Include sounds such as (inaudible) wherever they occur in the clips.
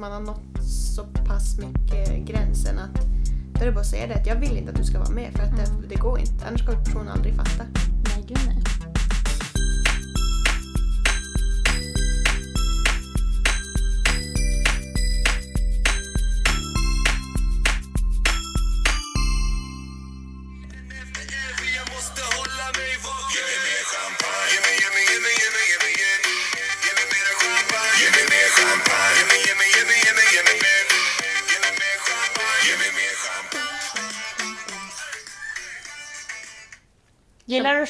man har nått så pass mycket gränsen att då är det bara att säga det att jag vill inte att du ska vara med för att Mm. det, det går inte. Annars kommer personen aldrig fatta. Nej, gud nej.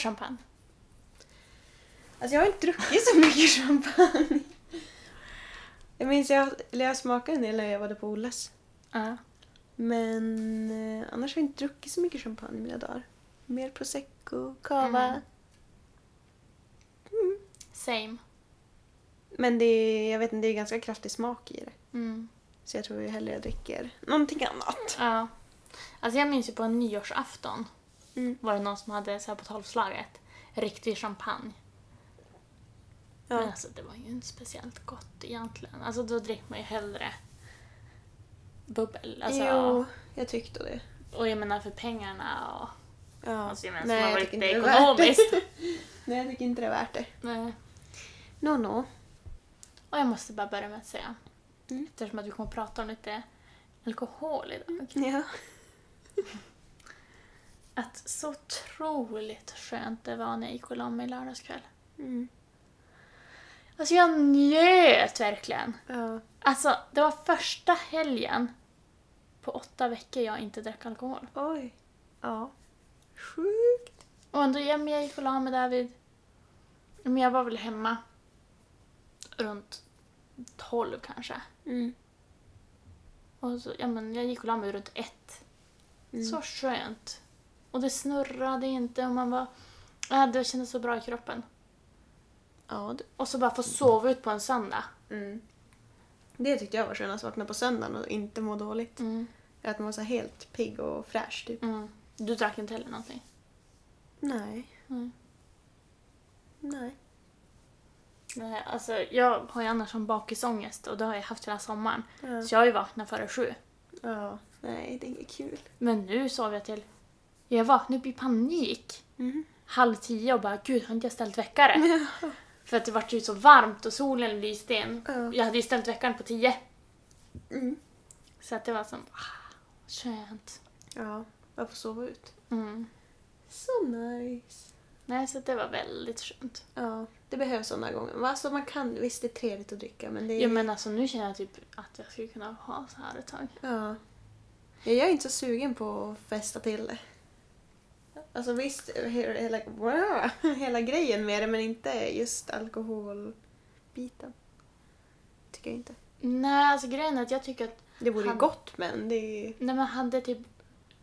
Champagne? Alltså jag har inte druckit så mycket champagne. Jag minns jag, eller jag smakade en del när jag var på Olles. Ja. Men eh, annars har jag inte druckit så mycket champagne i mina dagar. Mer prosecco, cava. Mm. Same. Men det är, jag vet inte, det är ganska kraftig smak i det. Mm. Så jag tror jag hellre dricker någonting annat. Ja. Alltså jag minns ju på en nyårsafton Mm. var det någon som hade så här på tolvslaget riktig champagne. Men Ja. alltså det var ju inte speciellt gott egentligen. Alltså då dricker man ju hellre bubbel. Alltså, Jo, jag tyckte det. Och jag menar för pengarna och... Ja. Alltså jag menar, Nej, är värt det. ekonomiskt. (laughs) Nej, jag tycker inte det är värt det. Nej. No, no. Och jag måste bara börja med att säga, Mm. eftersom att vi kommer att prata om lite alkohol idag, Ja. (laughs) att så otroligt skönt det var när jag gick och la mig lördagskväll. Mm. Alltså jag njöt verkligen. Ja. Alltså det var första helgen på åtta veckor jag inte drack alkohol. Oj. Ja. Sjukt. Och ändå, ja, jag gick och la mig där vid... Men jag var väl hemma runt tolv kanske. Mm. Och så, ja, men jag gick och la mig runt ett. Mm. Så skönt. Och det snurrade inte och man var... Ja, det kändes så bra i kroppen. Ja, du. Och så bara få sova ut på en söndag. Mm. Det tyckte jag var skönast, att vakna på söndagen och inte må dåligt. Mm. Att man var så helt pigg och fräsch typ. Mm. Du drack inte heller någonting? Nej. Mm. Nej. Nej, alltså jag har ju annars som bakisångest och det har jag haft hela sommaren. Ja. Så jag har ju vaknat före sju. ja. Nej, det är inget kul. Men nu sov jag till... Jag vaknade upp i panik. Mm. Halv tio och bara gud har inte jag ställt väckare? För att det vart ju så varmt och solen lyste in. Ja. Jag hade ju ställt väckaren på tio. Mm. Så att det var som ah, skönt. Ja, jag får sova ut. Mm. Så nice. Nej, så det var väldigt skönt. Ja, det behövs sådana gånger. Alltså man kan, visst det är trevligt att dricka men det är... Ja men alltså nu känner jag typ att jag skulle kunna ha så här ett tag. Ja, Jag är inte så sugen på att festa till det. Alltså visst, he- hela, wow, (laughs) hela grejen med det men inte just alkoholbiten. Tycker jag inte. Nej, alltså grejen är att jag tycker att Det vore ju Han- gott men det är när man hade typ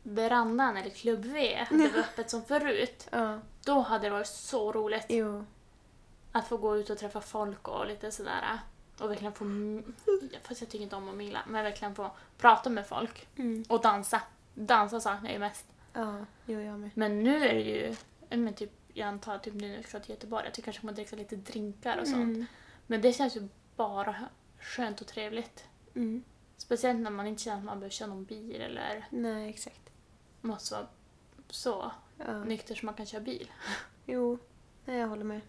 verandan eller klubb V hade var öppet som förut. Ja, Då hade det varit så roligt jo. att få gå ut och träffa folk och lite sådär. Och verkligen få, m- fast jag tycker inte om att mingla, men verkligen få prata med folk. Mm. Och dansa. Dansa saknar jag ju mest. Ja, jo jag med. Men nu är det ju, men typ, jag antar typ nu när vi ska till Göteborg, att jag kanske kommer dricka lite drinkar och sånt. Mm. Men det känns ju bara skönt och trevligt. Mm. Speciellt när man inte känner att man behöver köra någon bil eller Nej, exakt. måste vara så Ja. nykter som man kan köra bil. (laughs) Jo, nej, jag håller med.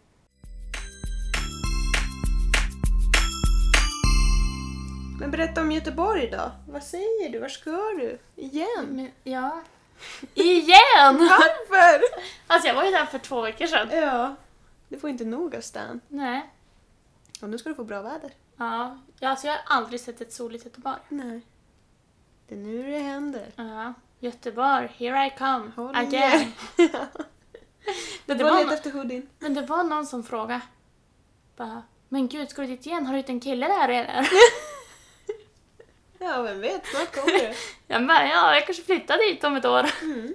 Men berätta om Göteborg då. Vad säger du? Var ska du? Igen? Men, ja. Igen! Varför? Alltså jag var ju där för två veckor sedan. Ja, du får inte nog av stan. Nej. Och nu ska du få bra väder. Ja, ja, alltså jag har aldrig sett ett soligt Göteborg. Nej. Det är nu det händer. Ja. Göteborg, here I come Håll again. (laughs) Du det, får var leta no- efter hoodien. men det var någon som frågade. Bara, men gud, ska du dit igen? Har du inte en kille där eller? (laughs) Ja, vem vet, snart kommer det. (laughs) Jag bara, ja, jag kanske flyttar dit om ett år. Mm.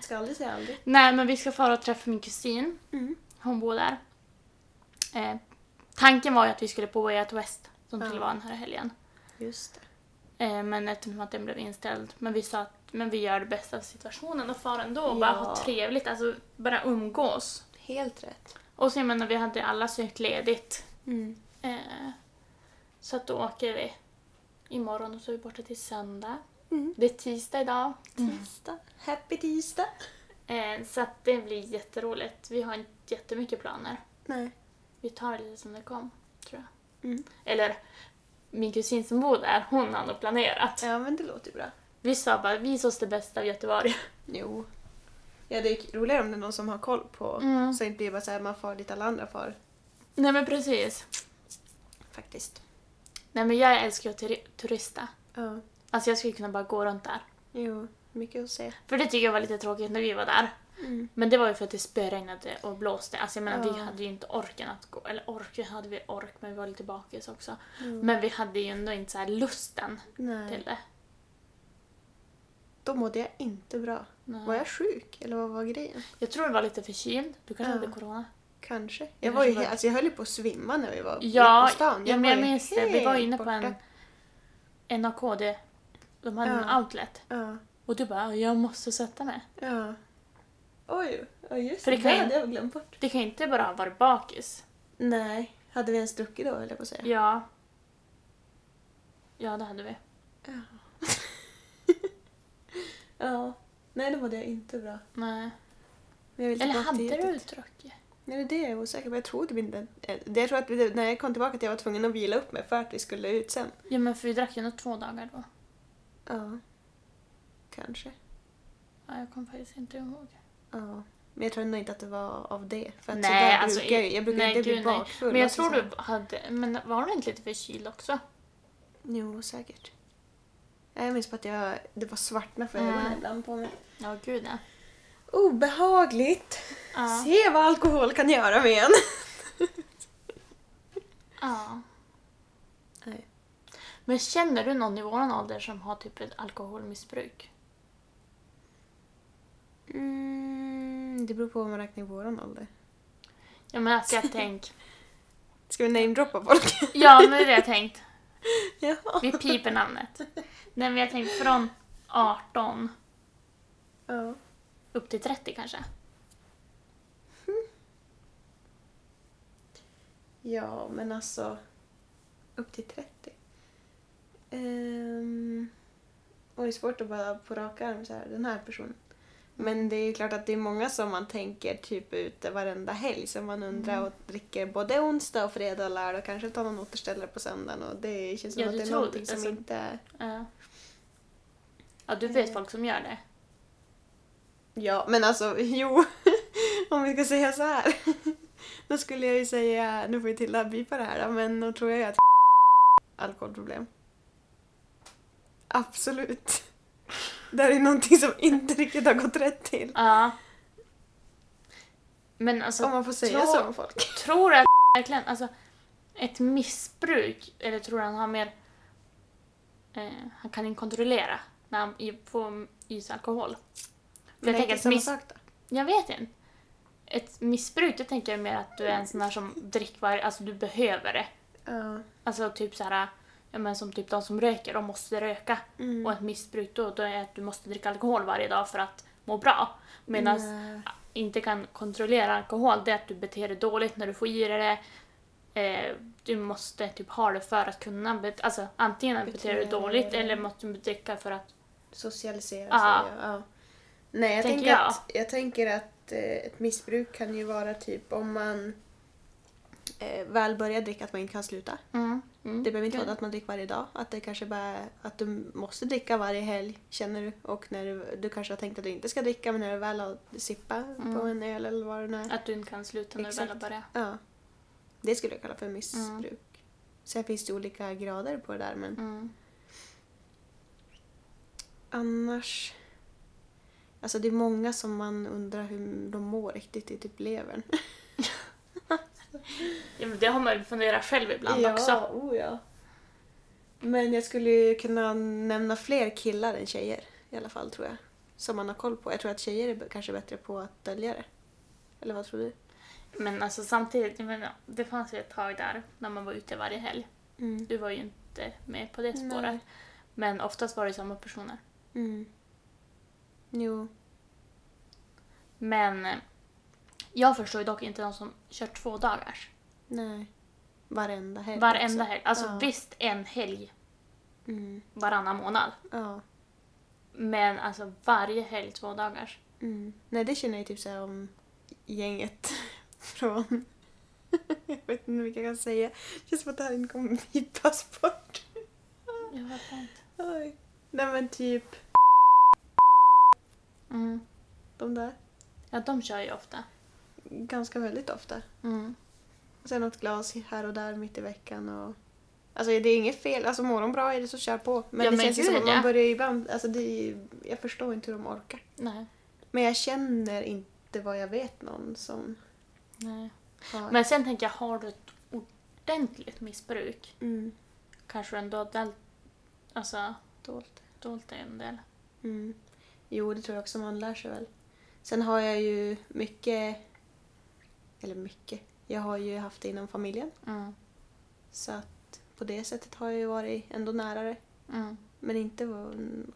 Ska aldrig säga aldrig. Nej, men vi ska fara och träffa min kusin. Mm. Hon bor där. Eh, tanken var ju att vi skulle på Way Out West som skulle Ja. vara den här helgen. Just det. Eh, men eftersom att den blev inställd. Men vi sa att men vi gör det bästa av situationen och far ändå och bara Ja. ha trevligt. Alltså bara umgås. Helt rätt. Och så jag menar, vi hade alla sökt ledigt. Mm. Eh, Så att då åker vi imorgon och så är vi borta till söndag. Mm. Det är tisdag idag. Tisdag. Happy tisdag. Eh, så att det blir jätteroligt. Vi har inte jättemycket planer. Nej. Vi tar det lite som det kom, tror jag. Mm. Eller min kusin som bor där, hon har nog planerat. Ja, men det låter ju bra. Vi sa bara, vis oss det bästa av Göteborg. (laughs) Jo. Ja, det är roligare om det är någon som har koll på. Mm. Så det inte blir bara så här man far dit alla andra far. Nej men precis. Faktiskt. Nej men jag älskar att turi- turista. Ja. Alltså jag skulle kunna bara gå runt där. Jo, mycket att se. För det tycker jag var lite tråkigt när vi var där. Mm. Men det var ju för att det spöregnade och blåste. Alltså jag menar vi Ja. hade ju inte orken att gå. Eller ork hade vi ork men vi var lite bakis också. Mm. Men vi hade ju ändå inte så här lusten Nej. till det. Då mådde jag inte bra. Nej. Var jag sjuk? Eller vad var grejen? Jag tror du var lite förkyld. Du kanske Ja. hade corona. Kanske. Jag, var ju, var- alltså jag höll ju på att svimma när vi var Ja, på stan. ja men jag minns det. Vi var inne på en borta. NAKD. De hade en Ja. outlet. Ja. Och du bara, jag måste sätta mig. Ja. Oj, ja just För det. det kan hade jag glömt bort. Det kan inte bara varit bakis. Nej. Hade vi ens druckit då, höll jag på att säga. Ja. Ja, det hade vi. Ja. (laughs) ja. Nej, då mådde jag inte bra. Nej. Jag Eller hade du druckit? Nej, det är det jag är osäker på. Jag tror typ inte... eh, Jag tror att när jag kom tillbaka att jag var tvungen att vila upp mig för att vi skulle ut sen. Ja, men för vi drack ju nog två dagar då. Ja. Kanske. Ja, jag kommer faktiskt inte ihåg. Ja. Men jag tror ändå inte att det var av det. För att Nej, sådär alltså, brukar jag, jag brukar nej, inte bli gud, nej. bakfull. Men jag alltså tror du hade... Men var du inte lite förkyld också? Jo, säkert. Jag minns på att jag, det var svartna för Mm. ögonen ibland på mig. Ja, gud ja. Obehagligt! Ja. Se vad alkohol kan göra med en. ja. Nej. Men känner du någon i våran ålder som har typ ett alkoholmissbruk? Mm, det beror på vad man räknar i våran ålder. Ja, men alltså jag tänkt... (laughs) Ska vi namedroppa folk? Ja, men det är det jag tänkt. (laughs) ja. Vi piper namnet. Nej, men jag tänkt från 18 ja. upp till 30 kanske. Ja, men alltså... Upp till 30. Um, och det är svårt att bara på rak arm så här, den här personen. Men det är ju klart att det är många som man tänker typ ute varenda helg som man undrar Mm. och dricker både onsdag och fredag och lördag och kanske tar någon återställare på söndagen och det känns som Ja, att det är någonting det, som alltså- inte är... Ja. Ja, du vet folk som gör det. Ja, men alltså (laughs) jo, (laughs) om vi ska säga så här. Då skulle jag ju säga, nu får ju Tilda bipa det här men då tror jag att (laughs) alkoholproblem. Absolut. Det här är någonting som inte riktigt har gått rätt till. Ja. Men alltså, Om man får säga så om folk. (laughs) tror du att verkligen, alltså ett missbruk, eller tror du han har mer, eh, han kan inte kontrollera när han får i sig alkohol? För Men jag tänker att miss, sak då. jag vet inte. Ett missbruk, det tänker jag mer att du är en sån där som dricker varje, alltså du behöver det. Ja. Alltså typ så här, ja men som typ de som röker, de måste röka. Mm. Och ett missbruk då, då är att du måste dricka alkohol varje dag för att må bra. Medan Nej. inte kan kontrollera alkohol, det är att du beter dig dåligt när du får i dig det. Eh, du måste typ ha det för att kunna, bet- alltså antingen beter du dig dåligt eller måste du dricka för att... Socialisera Ja. sig. Ja. Nej, jag Tänker tänker, jag. Att, jag tänker att eh, ett missbruk kan ju vara typ om man eh, väl börjar dricka att man inte kan sluta. Mm, mm. Det behöver inte vara att man dricker varje dag. Att det kanske bara att du måste dricka varje helg, känner du. Och när du, du kanske har tänkt att du inte ska dricka men när du väl har sippa Mm. på en öl eller vad det nu är. Att du inte kan sluta när du väl har Exakt. börjat. Ja. Det skulle jag kalla för missbruk. Sen finns det olika grader på det där men Mm. annars... Alltså det är många som man undrar hur de mår riktigt i typ levern. (laughs) Ja, men det har man ju funderat själv ibland också. oh ja. Men jag skulle ju kunna nämna fler killar än tjejer i alla fall tror jag. Som man har koll på. Jag tror att tjejer är kanske bättre på att dölja det. Eller vad tror du? Men alltså samtidigt, menar, det fanns ju ett tag där när man var ute varje helg. Mm. Du var ju inte med på det Nej. spåret. Men oftast var det samma personer. Mm. Jo. Men eh, jag förstår ju dock inte de som kör två dagars. Nej. Varenda helg Varenda också. helg. Alltså Ja. visst en helg Mm. varannan månad. Ja. Men alltså varje helg två dagars. Mm. Nej, det känner jag typ såhär om gänget (laughs) från... (laughs) jag vet inte hur mycket jag kan säga. Det känns som att det här inte kommer bipas bort. Jag vet inte. Oj. Nej men typ Mm. de där. Ja, de kör ju ofta. Ganska väldigt ofta. Mm. Sen något glas här och där mitt i veckan och... Alltså det är inget fel, alltså mår de bra är det så kör på. Men Ja, det men känns ju som att man börjar ibland, alltså det ju- jag förstår inte hur de orkar. Nej. Men jag känner inte vad jag vet någon som Nej. har... Men sen tänker jag, har du ett ordentligt missbruk Mm, kanske du ändå har del- alltså, dolt. dolt det en del. Mm. Jo, det tror jag också man lär sig väl. Sen har jag ju mycket, eller mycket, jag har ju haft det inom familjen. Mm. Så att på det sättet har jag ju varit ändå närare. Mm. Men inte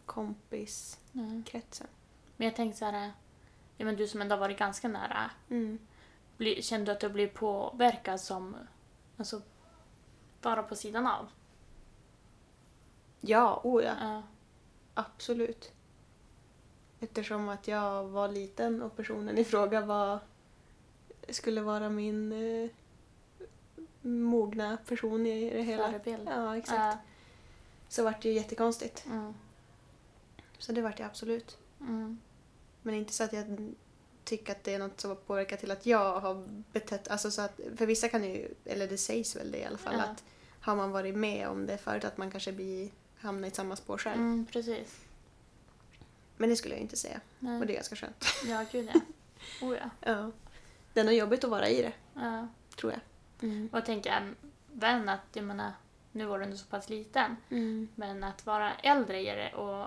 kompiskretsen. Men jag tänkte så här, ja, men du som ändå har varit ganska nära, Mm. bli, kände du att du blir påverkad som, alltså, bara på sidan av? Ja, oh ja. Ja. Absolut. Eftersom att jag var liten och personen i fråga var, skulle vara min eh, mogna person i det hela. Förebild. Ja, exakt. Ja. Så vart det ju jättekonstigt. Mm. Så det vart det absolut. Mm. Men inte så att jag tycker att det är något som har påverkat till att jag har betett... Alltså så att, för vissa kan ju, eller det sägs väl det i alla fall, Ja. att har man varit med om det förut att man kanske blir, hamnar i samma spår själv. Mm, precis. Men det skulle jag inte säga. Nej. Och det är ganska skönt. Ja, gud ja. (laughs) Oh, ja. Ja. Det är nog jobbigt att vara i det, ja. tror jag. Mm. Och jag tänker vän att, jag menar, nu var du ändå så pass liten, Mm. men att vara äldre i det och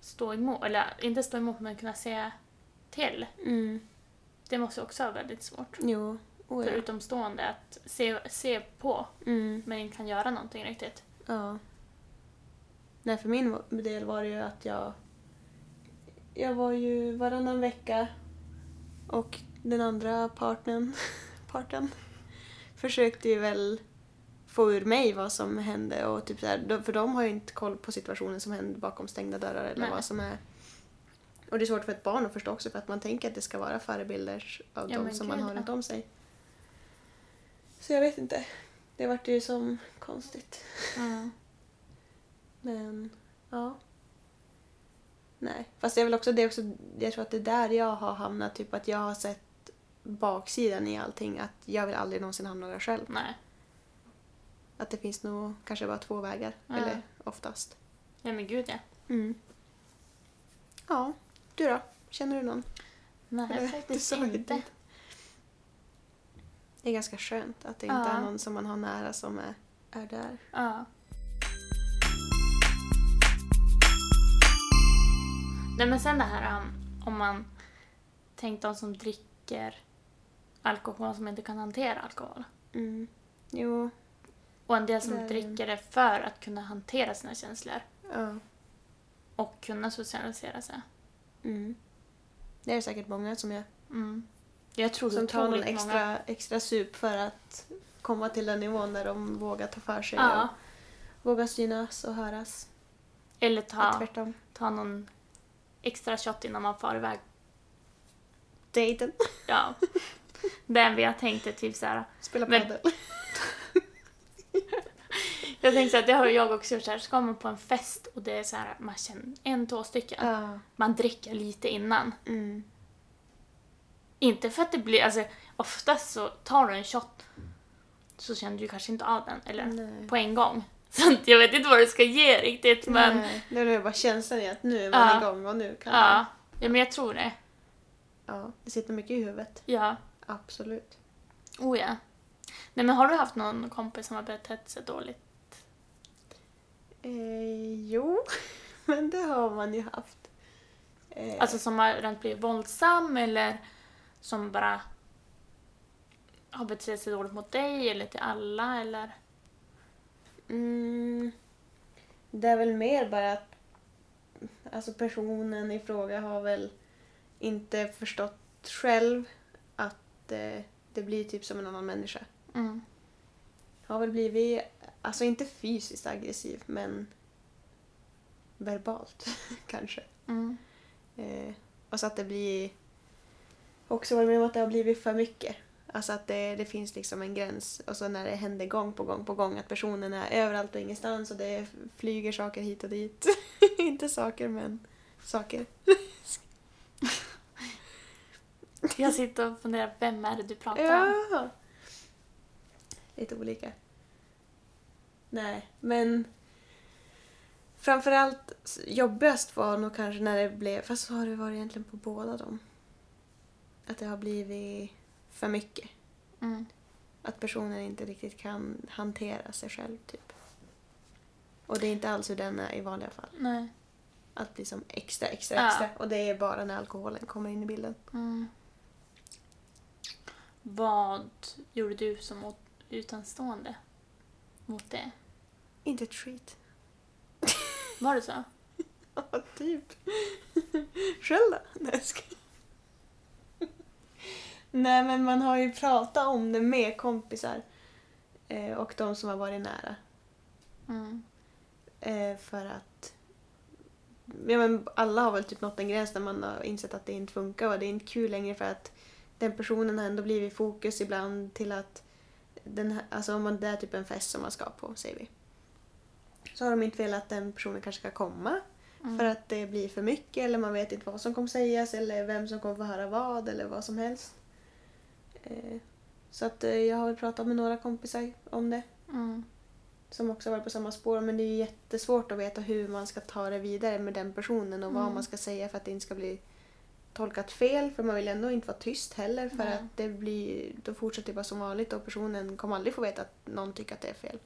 stå emot, eller inte stå emot men kunna säga till, Mm. det måste också vara väldigt svårt. Jo. Oh, För ja. utomstående att se, se på Mm. men inte kan göra någonting riktigt. Ja. Nej, för min del var det ju att jag... Jag var ju varannan vecka och den andra partnern, (laughs) parten försökte ju väl få ur mig vad som hände och typ så här, för de har ju inte koll på situationen som händer bakom stängda dörrar eller Nej. vad som är. Och det är svårt för ett barn att förstå också för att man tänker att det ska vara förebilder av Ja, de som man har runt om sig. Så jag vet inte. Det vart ju som konstigt. Mm. (laughs) Men, ja. Nej. Fast det är väl också det också, jag tror att det är där jag har hamnat, typ att jag har sett baksidan i allting, att jag vill aldrig någonsin hamna där själv. Nej. Att det finns nog kanske bara två vägar, Ja. eller oftast. Ja men gud ja. Mm. Ja, du då? Känner du någon? Nej Eller, faktiskt (laughs) inte. Det är ganska skönt att det inte Ja. är någon som man har nära som är, är där. Ja. Nej men sen det här um, om man tänkt de som dricker alkohol som inte kan hantera alkohol. Mm. Jo, Och en del som Det dricker det för att kunna hantera sina känslor ja. och kunna socialisera sig. Mm. Det är säkert många som gör. Mm. Jag tror Som tar någon många. extra, extra sup för att komma till den nivån där de vågar ta för sig Ja. och vågar synas och höras. Eller ta, ta någon extra shot innan man far iväg. Dejten. Ja. Den vi har tänkt är typ så här. Spela padel. (laughs) Jag tänkte så här, det har jag också gjort så här. Ska man på en fest och det är så här, man känner en, två stycken. Ja. Man dricker lite innan. Mm. Inte för att det blir, alltså oftast så tar du en shot så känner du kanske inte av den, eller Nej. på en gång. Så jag vet inte vad det ska ge riktigt men Nej, det är bara känslan i att nu är man Ja. igång och nu kan ja. man. ja, men jag tror det. Ja, det sitter mycket i huvudet. Ja, Absolut. oh ja. Nej men har du haft någon kompis som har betett sig dåligt? Eh, jo, (laughs) men det har man ju haft. Eh, Alltså som har rent blivit våldsam eller som bara har betett sig dåligt mot dig eller till alla eller? Mm, det är väl mer bara att alltså personen i fråga har väl inte förstått själv att eh, det blir typ som en annan människa. Mm. har väl blivit, alltså inte fysiskt aggressiv, men verbalt (laughs) kanske. Mm. Eh, och så att det blir... Också varit med om att det har blivit för mycket. Alltså att det, det finns liksom en gräns. Och så när det händer gång på gång på gång att personen är överallt och ingenstans och det flyger saker hit och dit. (laughs) Inte saker, men saker. (laughs) Jag sitter och funderar, vem är det du pratar om? Ja. Lite olika. Nej, men framförallt jobbigast var nog kanske när det blev, fast så har det varit egentligen på båda dem. Att det har blivit för mycket. Mm. Att personen inte riktigt kan hantera sig själv typ. Och det är inte alls hur den är i vanliga fall. Nej. Att bli som extra, extra, Ja. extra. Och det är bara när alkoholen kommer in i bilden. Mm. Vad gjorde du som utanstående mot det? Inte treat. Var det så? (laughs) Ja, typ. Själv då? Nej, jag. Nej, men man har ju pratat om det med kompisar eh, och de som har varit nära. Mm. Eh, för att ja, men alla har väl typ nått en gräns där man har insett att det inte funkar och det är inte kul längre för att den personen har ändå blivit fokus ibland till att den här, alltså om man, det är typ en fest som man ska på, säger vi. Så har de inte velat att den personen kanske ska komma Mm. för att det blir för mycket eller man vet inte vad som kommer sägas eller vem som kommer få höra vad eller vad som helst. Eh, så att eh, jag har pratat med några kompisar om det Mm. som också har varit på samma spår. Men det är jättesvårt att veta hur man ska ta det vidare med den personen och vad Mm. man ska säga för att det inte ska bli tolkat fel. För man vill ändå inte vara tyst heller för Nej. att det blir, då fortsätter det vara som vanligt och personen kommer aldrig få veta att någon tycker att det är fel.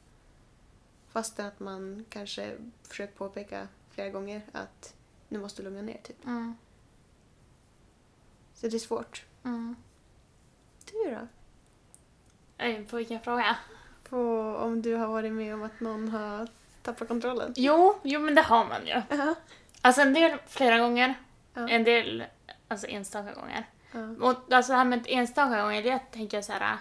Fast att man kanske försökt påpeka flera gånger att nu måste du lugna ner typ. Mm. Så det är svårt. Mm. Du då? På vilken fråga? På om du har varit med om att någon har tappat kontrollen? Jo, jo men det har man ju. Ja. Alltså en del flera gånger, Ja. en del alltså enstaka gånger. Ja. Och alltså det här med enstaka gånger, det tänker jag så här,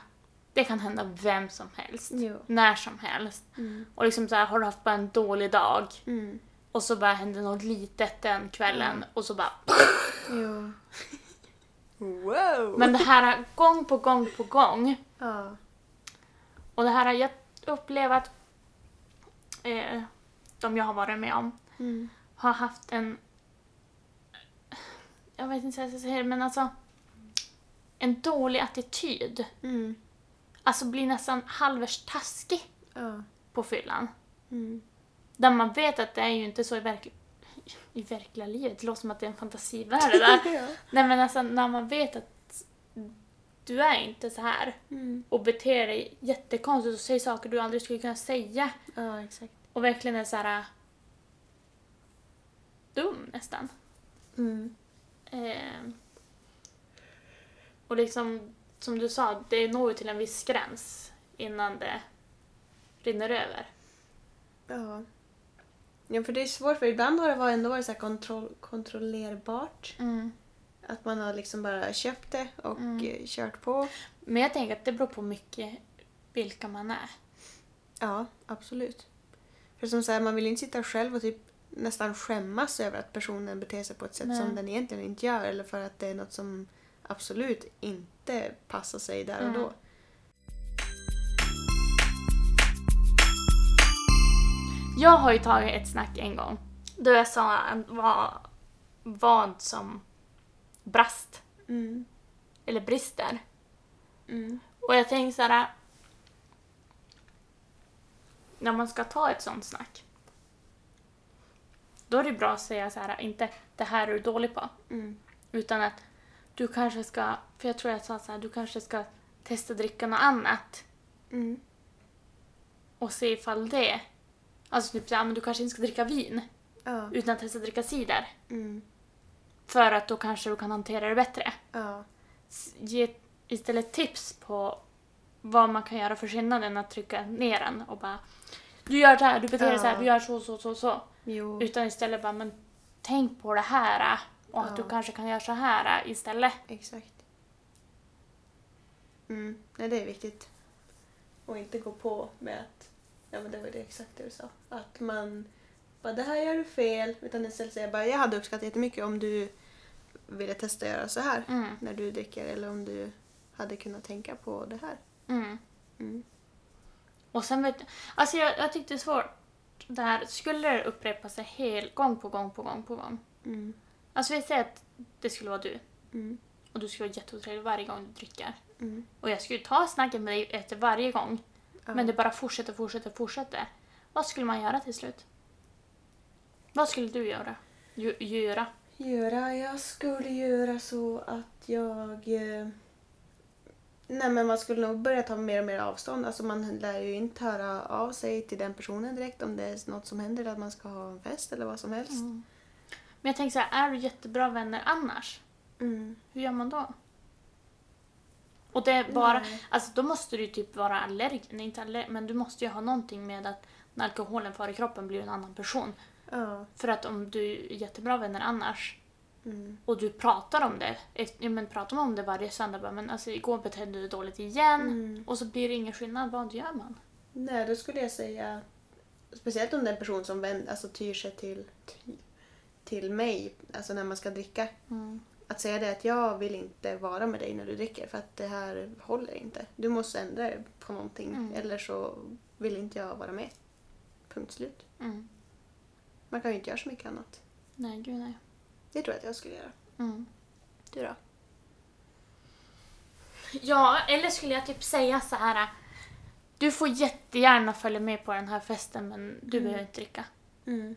det kan hända vem som helst. Jo. När som helst. Mm. Och liksom så här, har du haft bara en dålig dag Mm. och så bara händer något litet den kvällen och så bara... Jo. Wow! Men det här gång på gång på gång. Ja. Och det här, jag upplever att eh, de jag har varit med om Mm. har haft en... Jag vet inte hur jag ska säga det, men alltså... En dålig attityd. Mm. Alltså blir nästan halvers taskig Ja. på fyllan. Mm. Där man vet att det är ju inte så i, verk... i verkliga livet. Det låter som att det är en fantasivärld där. (laughs) ja. Nej men alltså när man vet att du är inte så här Mm. och beter dig jättekonstigt och säger saker du aldrig skulle kunna säga ja, exakt. och verkligen är så här äh, dum nästan. Mm. Eh, och liksom, som du sa, det når ju till en viss gräns innan det rinner över. Ja. Ja, för det är svårt för ibland har det ändå varit så kontroll, kontrollerbart. Att man har liksom bara köpt det och Mm. eh, kört på. Men jag tänker att det beror på mycket vilka man är. Ja, absolut. För som här, man vill inte sitta själv och typ nästan skämmas över att personen beter sig på ett sätt Nej. som den egentligen inte gör eller för att det är något som absolut inte passar sig där och Mm. Jag har ju tagit ett snack en gång då jag sa vad, vad som brast Mm. eller brister. Mm. Och jag tänker så här. När man ska ta ett sånt snack. Då är det bra att säga så här, inte det här är du dålig på. Mm. Utan att du kanske ska, för jag tror jag sa så här, du kanske ska testa dricka något annat. Mm. Och se ifall det, alltså typ så här, men du kanske inte ska dricka vin. Ja. Utan testa dricka cider. Mm. För att då kanske du kan hantera det bättre. Ja. Ge istället tips på vad man kan göra för skillnad än att trycka ner den och bara du gör det här, du beter dig så här, Ja. du gör så, så, så, så. Jo. Utan istället bara, men tänk på det här och att Ja. du kanske kan göra så här istället. Exakt. Mm. Nej, det är viktigt. Och inte gå på med att, ja men det var det exakt det du sa, att man bara det här gör du fel. Utan istället säga bara jag hade uppskattat jättemycket om du ville testa att göra så här Mm. när du dricker eller om du hade kunnat tänka på det här. Mm. Mm. Och sen vet alltså jag, jag tyckte det är svårt det här, skulle det upprepa sig hel, gång på gång på gång på gång. Mm. Alltså vi säger att det skulle vara du Mm. och du skulle vara jätteotrevlig varje gång du dricker. Mm. Och jag skulle ta snacket med dig efter varje gång. Ja. Men det bara fortsätter, fortsätter, fortsätter. Vad skulle man göra till slut? Vad skulle du göra? Ju, göra? Göra? Jag skulle göra så att jag... eh, Nej men man skulle nog börja ta mer och mer avstånd. Alltså man lär ju inte höra av sig till den personen direkt om det är något som händer, att man ska ha en fest eller vad som helst. Men jag tänker så här, är du jättebra vänner annars? Mm. Hur gör man då? Och det är bara, Nej. alltså då måste du ju typ vara allergiker, nej inte allergiker, men du måste ju ha någonting med att när alkoholen far i kroppen blir du en annan person. Ja. För att om du är jättebra vänner annars Mm. och du pratar om det, ja, men pratar man om det varje söndag, bara, men alltså igår betedde du dig dåligt igen Mm. och så blir det ingen skillnad, vad gör man? Nej, då skulle jag säga... Speciellt om det är en person som vänd, alltså tyr sig till, till, till mig, alltså när man ska dricka. Att säga det att jag vill inte vara med dig när du dricker för att det här håller inte. Du måste ändra dig på någonting Mm. eller så vill inte jag vara med. Punkt slut. Mm. Man kan ju inte göra så mycket annat. Nej, gud nej. Det tror jag att jag skulle göra. Mm. Du då? Ja, eller skulle jag typ säga så här. Du får jättegärna följa med på den här festen men du Mm. behöver inte dricka. Mm.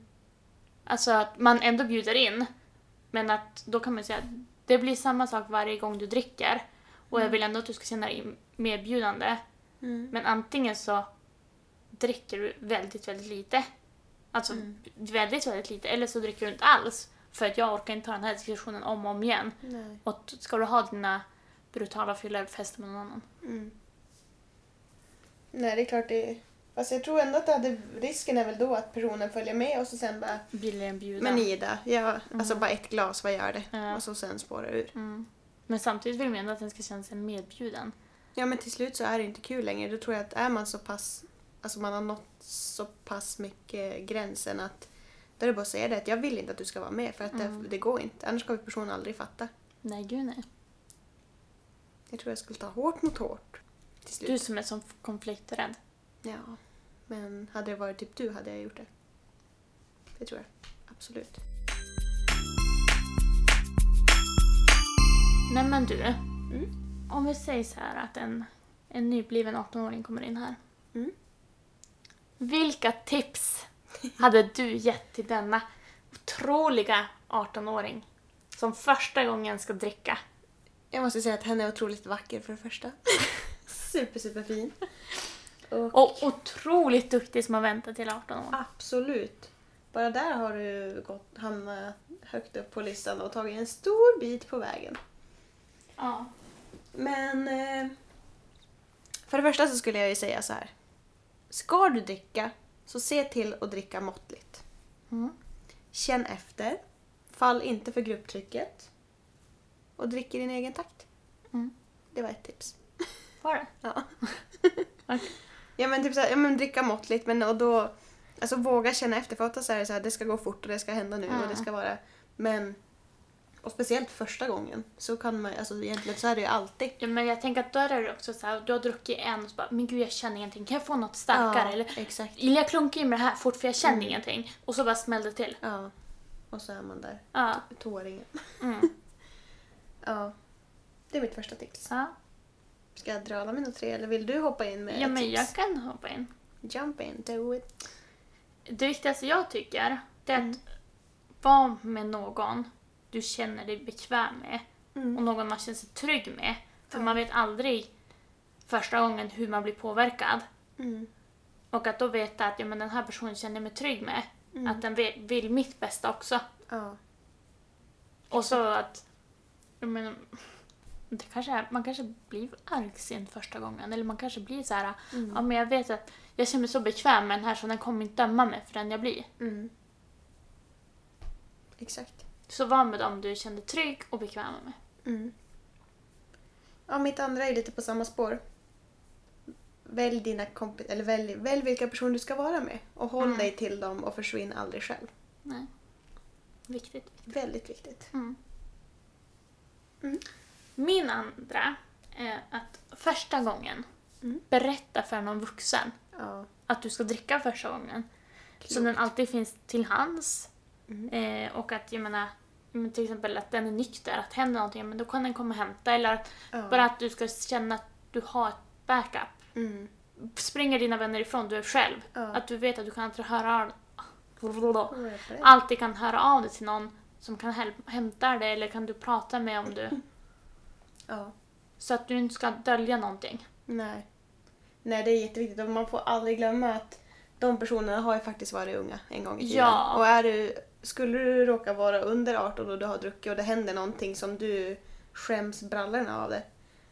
Alltså att man ändå bjuder in. Men att då kan man säga att det blir samma sak varje gång du dricker. Och jag vill ändå att du ska känna dig medbjudande. Mm. Men antingen så dricker du väldigt, väldigt lite. Alltså Mm. väldigt, väldigt lite. Eller så dricker du inte alls. För att jag orkar inte ta den här diskussionen om och om igen. Nej. Och ska du ha dina brutala fyllefester med någon annan? Mm. Nej, det är klart det Fast jag tror ändå att det hade, risken är väl då att personen följer med och så sen bara Blir en bjudan? Men Ida, ja, alltså bara ett glas, vad gör det? Ja. Och så sen spårar ur. Mm. Men samtidigt vill man ändå att den ska känna sig medbjuden. Ja men till slut så är det inte kul längre. Då tror jag att är man så pass, alltså man har nått så pass mycket gränsen att då är det bara att säga det att jag vill inte att du ska vara med för att Mm. det, det går inte. Annars kommer personen aldrig fatta. Nej, gud nej. Jag tror jag skulle ta hårt mot hårt. Till slut. Du som är så konflikträdd. Ja. Men hade det varit typ du hade jag gjort det. Det tror jag. Absolut. Nej men du. Mm. Om vi säger så här att en, en nybliven 18-åring kommer in här. Mm. Vilka tips hade du gett till denna otroliga 18-åring som första gången ska dricka? Jag måste säga att henne är otroligt vacker för det första. (laughs) super, super fin. Och, Och otroligt duktig som har väntat till 18 år. absolut. Bara där har du gått, hamnat högt upp på listan och tagit en stor bit på vägen. Ja. Men eh, för det första så skulle jag ju säga så här. Ska du dricka så se till att dricka måttligt. Mm. Känn efter. Fall inte för grupptrycket. Och drick i din egen takt. Mm. Det var ett tips. Var det? (laughs) Ja. (laughs) Okej. Ja men typ så här, ja, men dricka måttligt men och då alltså våga känna efter för så är det det ska gå fort och det ska hända nu och det ska vara men och speciellt första gången så kan man alltså egentligen så är det ju alltid. Ja, men jag tänker att då är det också så här, du har druckit en och så bara, men gud jag känner ingenting, kan jag få något starkare? Ja, Eller, exakt. jag klunkar i med det här fort för jag känner Mm. ingenting. Och så bara smällde det till. Ja. Och så är man där. Ja. Tåringen. Mm. (laughs) Ja. Det är mitt första tips. ja. Ska jag dra alla mina tre eller vill du hoppa in med ja, ett men tips? jag kan hoppa in. Jump in, do it. Det viktigaste jag tycker, det är att Mm. vara med någon du känner dig bekväm med. Mm. Och någon man känner sig trygg med. För Ja. man vet aldrig första gången hur man blir påverkad. Mm. Och att då veta att ja, men den här personen känner jag mig trygg med. Mm. Att den ve- vill mitt bästa också. Ja. Och så att... Jag menar, det kanske är, man kanske blir argsint första gången. Eller man kanske blir så här... Mm. Ja, men jag vet att jag känner mig så bekväm med den här så den kommer inte döma mig för den jag blir. Mm. Exakt. Så var med dem du kände trygg och bekväm med. Mm. Ja, mitt andra är lite på samma spår. välj dina kompis eller välj, välj vilka personer du ska vara med. Och håll Mm. dig till dem och försvinn aldrig själv. Nej. Viktigt. Väldigt viktigt. Mm. Min andra är att första gången Mm. berätta för någon vuxen Ja. att du ska dricka första gången. Så den alltid finns till hands. Mm. Eh, och att jag menar, men till exempel att den är nykter, att händer någonting, men då kan den komma och hämta. Eller att, Ja. bara att du ska känna att du har ett backup. Mm. Springer dina vänner ifrån, du är själv. Ja. Att du vet att du kan alltid höra av alltid kan höra av dig till någon som kan häl- hämta dig eller kan du prata med om du... (laughs) Ja. Så att du inte ska dölja någonting. Nej. Nej, det är jätteviktigt och man får aldrig glömma att de personerna har ju faktiskt varit unga en gång i tiden. Ja. Och är du, skulle du råka vara under 18 och du har druckit och det händer någonting som du skäms brallorna av det.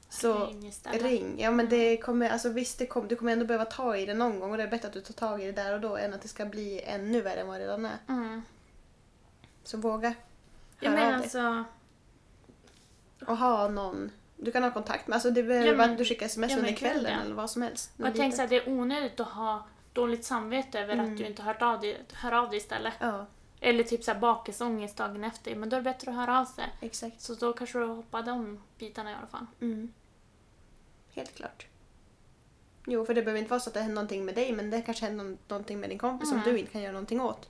Så Ring istället. ring. Ja men det kommer, alltså visst det kommer, du kommer ändå behöva ta i det någon gång och det är bättre att du tar tag i det där och då än att det ska bli ännu värre än vad det redan är. Mm. Så våga höra av dig. alltså... Och ha någon du kan ha kontakt med. Alltså det behöver Ja, men- att du skickar sms ja, under kvällen kvällen. eller vad som helst. Och jag tänker så här, det är onödigt att ha dåligt samvete över Mm. att du inte hört av dig, hör av dig istället. Ja, Eller typ så här bakisångest dagen efter. Men då är det bättre att höra av sig. exakt. Så då kanske du hoppar de bitarna i alla fall. Mm. Helt klart. Jo, för det behöver inte vara så att det händer någonting med dig men det kanske händer nå- någonting med din kompis som Mm. du inte kan göra någonting åt.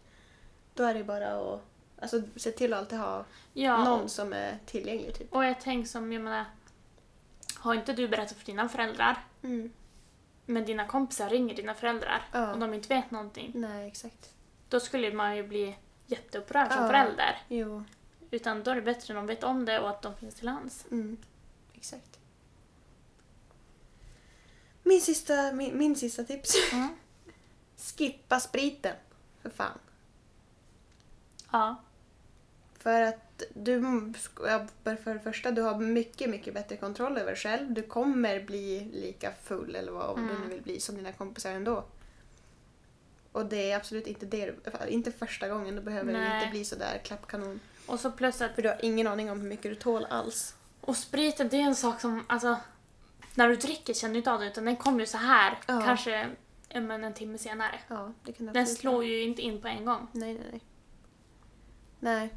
Då är det bara att alltså, se till att alltid ha Ja, någon som är tillgänglig. Typ. och jag tänker som, jag menar, har inte du berättat för dina föräldrar, Mm. men dina kompisar ringer dina föräldrar Ja. och de inte vet någonting, Nej, exakt. då skulle man ju bli jätteupprörd som Ja. förälder. Jo, Utan då är det bättre att de vet om det och att de finns till hands. mm. exakt. Min sista, min, min sista tips. (laughs) Mm. Skippa spriten. För fan. Ja. För att du, för det första, du har mycket, mycket bättre kontroll över dig själv. Du kommer bli lika full eller vad du Mm. nu vill bli som dina kompisar ändå. Och det är absolut inte det, du- inte första gången. Du behöver Nej. inte bli sådär klappkanon. Och så plus att För du har ingen aning om hur mycket du tål alls. Och spriten, det är en sak som, alltså, när du dricker känner du inte av den utan den kommer ju så här, Ja. kanske men en timme senare. Ja, det kan det Den slår ju inte in på en gång. Nej, nej, nej. Nej,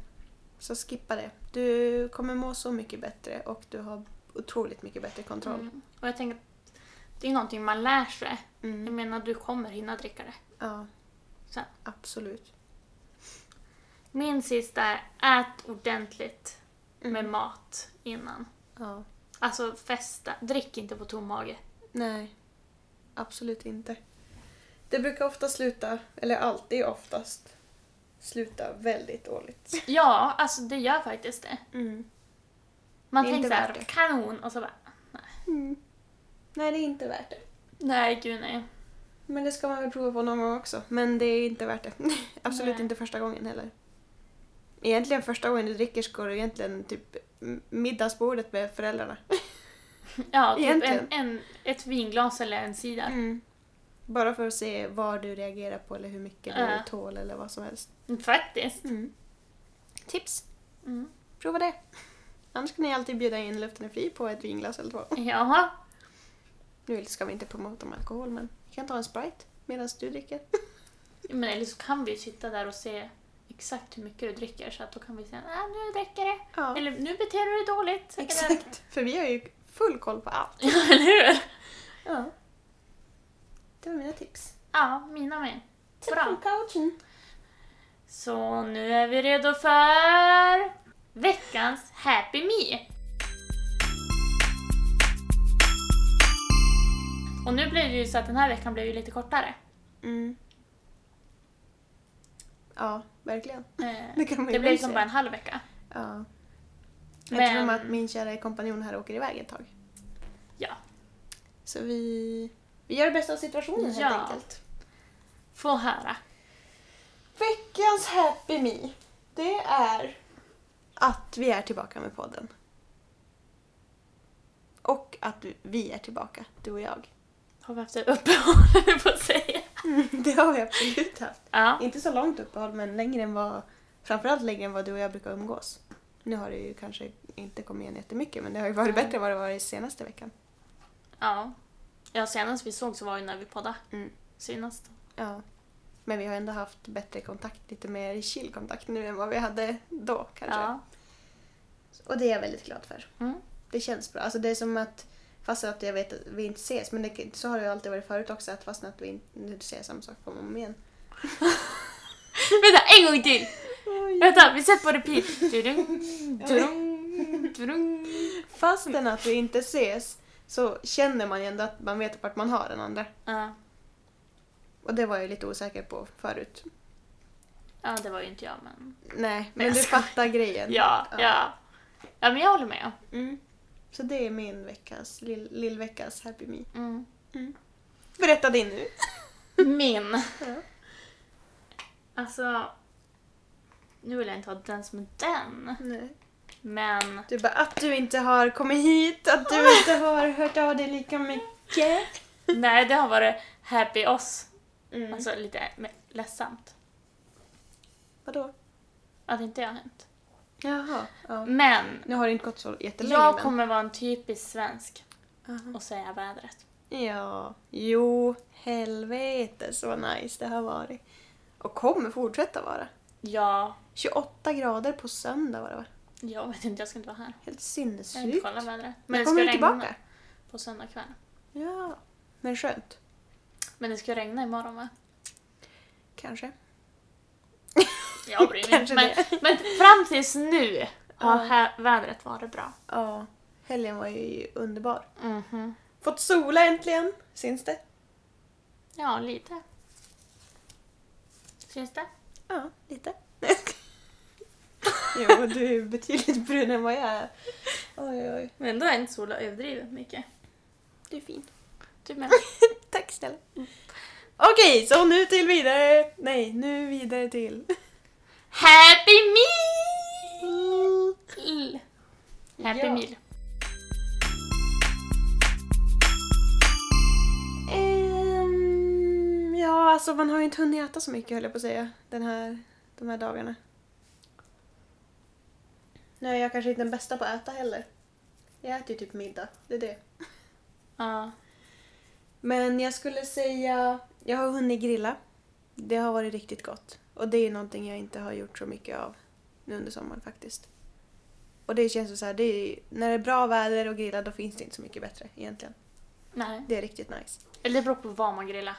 så skippa det. Du kommer må så mycket bättre och du har otroligt mycket bättre kontroll. Mm. Och jag tänker att det är någonting man lär sig. Mm. Jag menar, du kommer hinna dricka det Ja, sen. absolut. Min sista är ät ordentligt med Mm. mat innan. Ja. Alltså festa, drick inte på tom mage. Nej, absolut inte. Det brukar ofta sluta, eller alltid oftast, sluta väldigt dåligt. Ja, alltså det gör faktiskt det. Mm. Man Det är tänker inte såhär, värt det. kanon, och så bara, Mm. Nej, det är inte värt det. nej gud nej. Men det ska man väl prova på någon gång också. Men det är inte värt det. (laughs) absolut Nej. inte första gången heller. Egentligen första gången du dricker ska du egentligen typ m- middagsbordet med föräldrarna. (laughs) Ja, typ en, Egentligen. en, ett vinglas eller en cider. Mm. Bara för att se vad du reagerar på eller hur mycket Ja. du tål eller vad som helst. Faktiskt. Mm. Tips! Mm. Prova det. Annars kan ni alltid bjuda in Luften är fri på ett vinglas eller två. Jaha. Nu ska vi inte promota med alkohol men vi kan ta en Sprite medan du dricker. Men eller så kan vi sitta där och se exakt hur mycket du dricker så att då kan vi säga ah, nu dricker det. Ja, Eller nu beter du dig dåligt. exakt. För vi har ju full koll på allt. (laughs) Ja, eller hur? Ja. Det var mina tips. Ja, mina med. Bra. couchen. Så nu är vi redo för veckans Happy Me. Och nu blir det ju så att den här veckan blev ju lite kortare. Mm. Ja, verkligen. Eh, Det kan man ju det blev som bara en halv vecka. Ja. Men- tror att min kära kompanjon här åker iväg ett tag. Ja. Så vi, vi gör det bästa av situationen Ja. helt enkelt. Få höra. Veckans Happy Me, det är att vi är tillbaka med podden. Och att vi är tillbaka, du och jag. Har vi haft ett uppehåll, (laughs) på att säga. (laughs) Det har vi absolut haft. Ja. Inte så långt uppehåll, men längre än vad, framförallt längre än vad du och jag brukar umgås. Nu har det ju kanske inte kommit igen jättemycket, men det har ju varit Nej. bättre än vad det var i senaste veckan. ja. Ja, senast vi såg så var ju när vi poddade. Mm. Senast. Ja. Men vi har ändå haft bättre kontakt, lite mer chill kontakt nu än vad vi hade då kanske. Ja. Och det är jag väldigt glad för. Mm. Det känns bra. Alltså det är som att, fast att jag vet att vi inte ses, men det, så har det ju alltid varit förut också, att fast att vi inte säger samma sak och om igen. (laughs) Vänta, en gång till! Vänta, vi sätter på repeat. Tudung, (laughs) tudung, tudung. Fastän att vi inte ses så känner man ju ändå att man vet vart man har den andra. Ja. Och det var jag lite osäker på förut. ja, det var ju inte jag men... Nej, men jag du skojar. fattar grejen. Ja, ja. Ja, men jag håller med. Mm. Så det är min veckas, lill, lillveckas Happy Me. Mm. Berätta din nu. (laughs) Min. Ja. Alltså... Nu vill jag inte ha den som är den. Nej. Men... Du bara att du inte har kommit hit, att du (laughs) inte har hört av dig lika mycket. Nej, det har varit happy oss. Mm. Alltså lite ledsamt. Vadå? Att inte jag har hänt. Jaha. Ja. Men Nu har det inte gått så jättelänge jag men... kommer vara en typisk svensk Aha. och säga vädret. Ja, jo, helvete så nice det har varit. Och kommer fortsätta vara. Ja, 28 grader på söndag var det va? jag vet inte, jag ska inte vara här. Helt Jag har inte sinnessjukt. kollat vädret. Men det kommer ska du regna tillbaka? på söndag kväll. Ja, men skönt. Men det ska regna imorgon va? Kanske. Jag bryr mig Kanske inte. Men, men fram tills nu har här, vädret varit bra. Ja, helgen var ju underbar. Mhm. Fått sola äntligen, syns det? Ja, lite. Syns det? Ja, lite. (laughs) jo, du är betydligt brun än vad jag är. Oj, oj. Men ändå är inte sola överdrivet mycket. Du är fin. Du med. (laughs) Tack snälla. Okej, så nu till vidare. Nej, nu vidare till... (laughs) Happy meal! Happy Ja. meal. Ehm, ja, alltså man har ju inte hunnit äta så mycket höll jag på att säga. Den här, de här dagarna. Nu är jag kanske inte den bästa på att äta heller. Jag äter ju typ middag, det är det. Ja. Men jag skulle säga, jag har hunnit grilla. Det har varit riktigt gott. Och det är någonting jag inte har gjort så mycket av nu under sommaren faktiskt. Och det känns ju så här, det är, när det är bra väder och grilla då finns det inte så mycket bättre egentligen. Nej. Det är riktigt nice. Eller det beror på vad man grillar.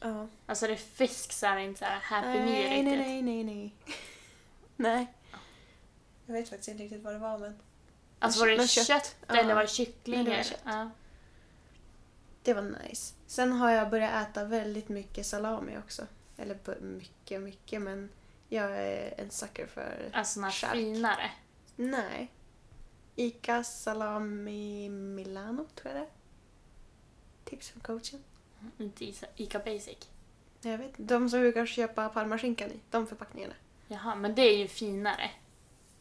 Ja. Alltså är det fisk så är det inte så här happy meal nej, riktigt. nej, nej, nej, nej. (laughs) nej. Jag vet faktiskt inte riktigt vad det var men Alltså var det kött, kött. Eller var det kyckling? Nej, det var kött. Ja. Det var nice. Sen har jag börjat äta väldigt mycket salami också. Eller mycket, mycket men jag är en sucker för Alltså här Chark. finare. Nej. Ica Salami Milano, tror jag det är. Tips från coachen. Inte Isa- Ica Basic. Jag vet De som brukar köpa parmaskinkan i, de förpackningarna. Jaha, men det är ju finare.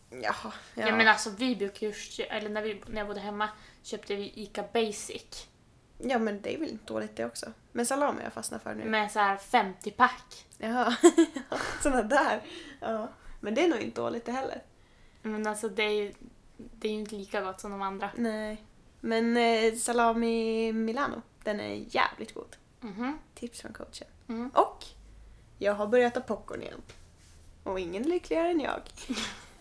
Jaha. Ja. Ja. men alltså vi brukar ju, eller när, vi, när jag bodde hemma köpte vi Ica Basic. Ja, men det är väl inte dåligt det också. Men salami har jag fastnat för nu. Med så här 50 pack. Jaha. (laughs) Såna där. Ja. Men det är nog inte dåligt det heller. Men alltså det är ju, det är ju inte lika gott som de andra. Nej. Men eh, salami Milano, den är jävligt god. Mhm. Tips från coachen. Mm. Och jag har börjat äta popcorn igen. Och ingen lyckligare än jag.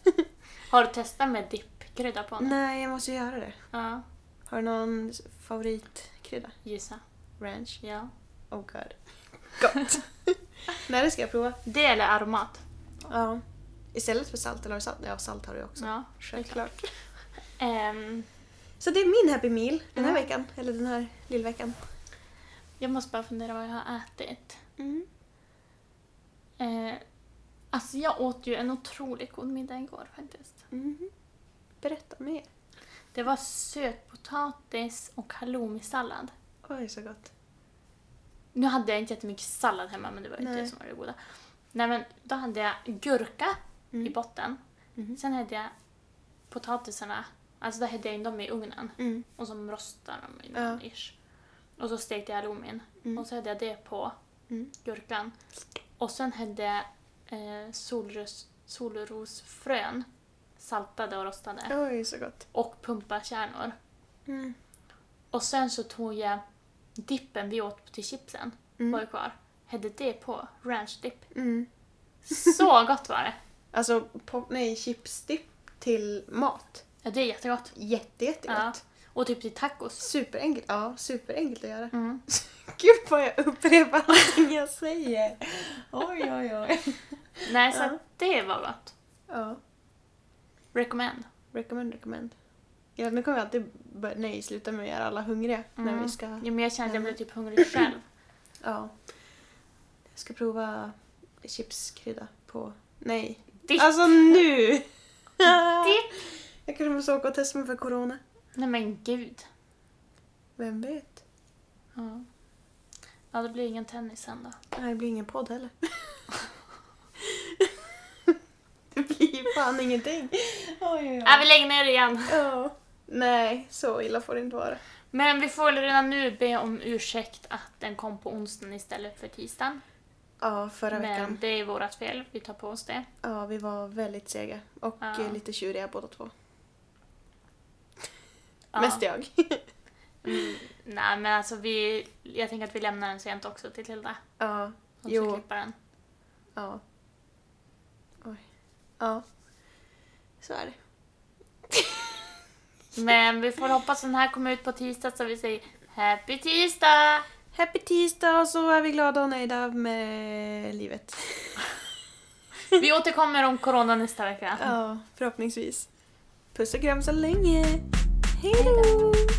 (laughs) Har du testat med dippkrydda på nu? Nej, jag måste göra det. Ja, Har du någon favoritkrydda? gissa. Ranch? Ja. Oh god. (laughs) Gott. (laughs) Nej, det ska jag prova. Det eller aromat. Ja. Istället för salt, eller har du salt? Ja, salt har du också. Ja. Självklart. Ehm, Så det är min happy meal den här Mm. veckan. Eller den här lillveckan. jag måste bara fundera vad jag har ätit. Mm. Eh, alltså jag åt ju en otroligt god middag igår faktiskt. Mhm. Berätta mer. Det var sötpotatis och halloumi-sallad. Oj, så gott. Nu hade jag inte jättemycket sallad hemma men det var ju Nej. det som var det goda. Nej men då hade jag gurka Mm. i botten. Mhm. Sen hade jag potatisarna, alltså då hade jag in dem i ugnen. Mm. Och så rostade dem i någon ish. Och så stekte jag halloumin. Mm. Och så hade jag det på Mm. gurkan. Och sen hade jag eh, solros, solrosfrön saltade och rostade. Oj, så gott. Och pumpakärnor. Mm. Och sen så tog jag dippen vi åt till chipsen Mm. var ju kvar. Hade det på ranch dip. Mm. Så (laughs) gott var det. Alltså, pop, nej, chipsdipp till mat. Ja, det är jättegott. Jätte, jättegott. Ja. Och typ till tacos. Superenkelt. Ja, superenkelt att göra. Mm. (laughs) Gud vad jag upprepar allting jag säger. (laughs) Oj, oj, oj. Nej, så Ja. det var gott. Ja, Recommend. recommend, recommend. Ja, nu kommer vi alltid börja, nej, sluta med att göra alla hungriga när Mm. vi ska... Ja, men jag kände att jag blev typ hungrig själv. (clears throat) Ja. Jag ska prova chipskrydda på... Nej. Dipp. Alltså nu! (laughs) Jag kanske måste åka och testa mig för corona. Nej men gud. Vem vet? Ja. Ja, det blir ingen tennis sen då. Nej, det blir ingen podd heller. (laughs) det blir fan ingenting. Oj, oj, oj. Ja, vi lägger ner det igen. Ja. Nej, så illa får det inte vara. Men vi får väl redan nu be om ursäkt att den kom på onsdagen istället för tisdagen. Ja, förra Men veckan. det är vårt fel, vi tar på oss det. Ja, vi var väldigt sega. Och Ja. eh, lite tjuriga båda två. Ja. Mest jag. Mm, nej men alltså vi, jag tänker att vi lämnar den sent också till Tilda. ja, Hon ska Jo. klippa den. ja. Oj. Ja. Så är det. Men vi får hoppas den här kommer ut på tisdag så vi säger Happy tisdag! Happy tisdag och så är vi glada och nöjda med livet. (laughs) Vi återkommer om corona nästa vecka. Ja, förhoppningsvis. Puss och kram så länge. Hej då!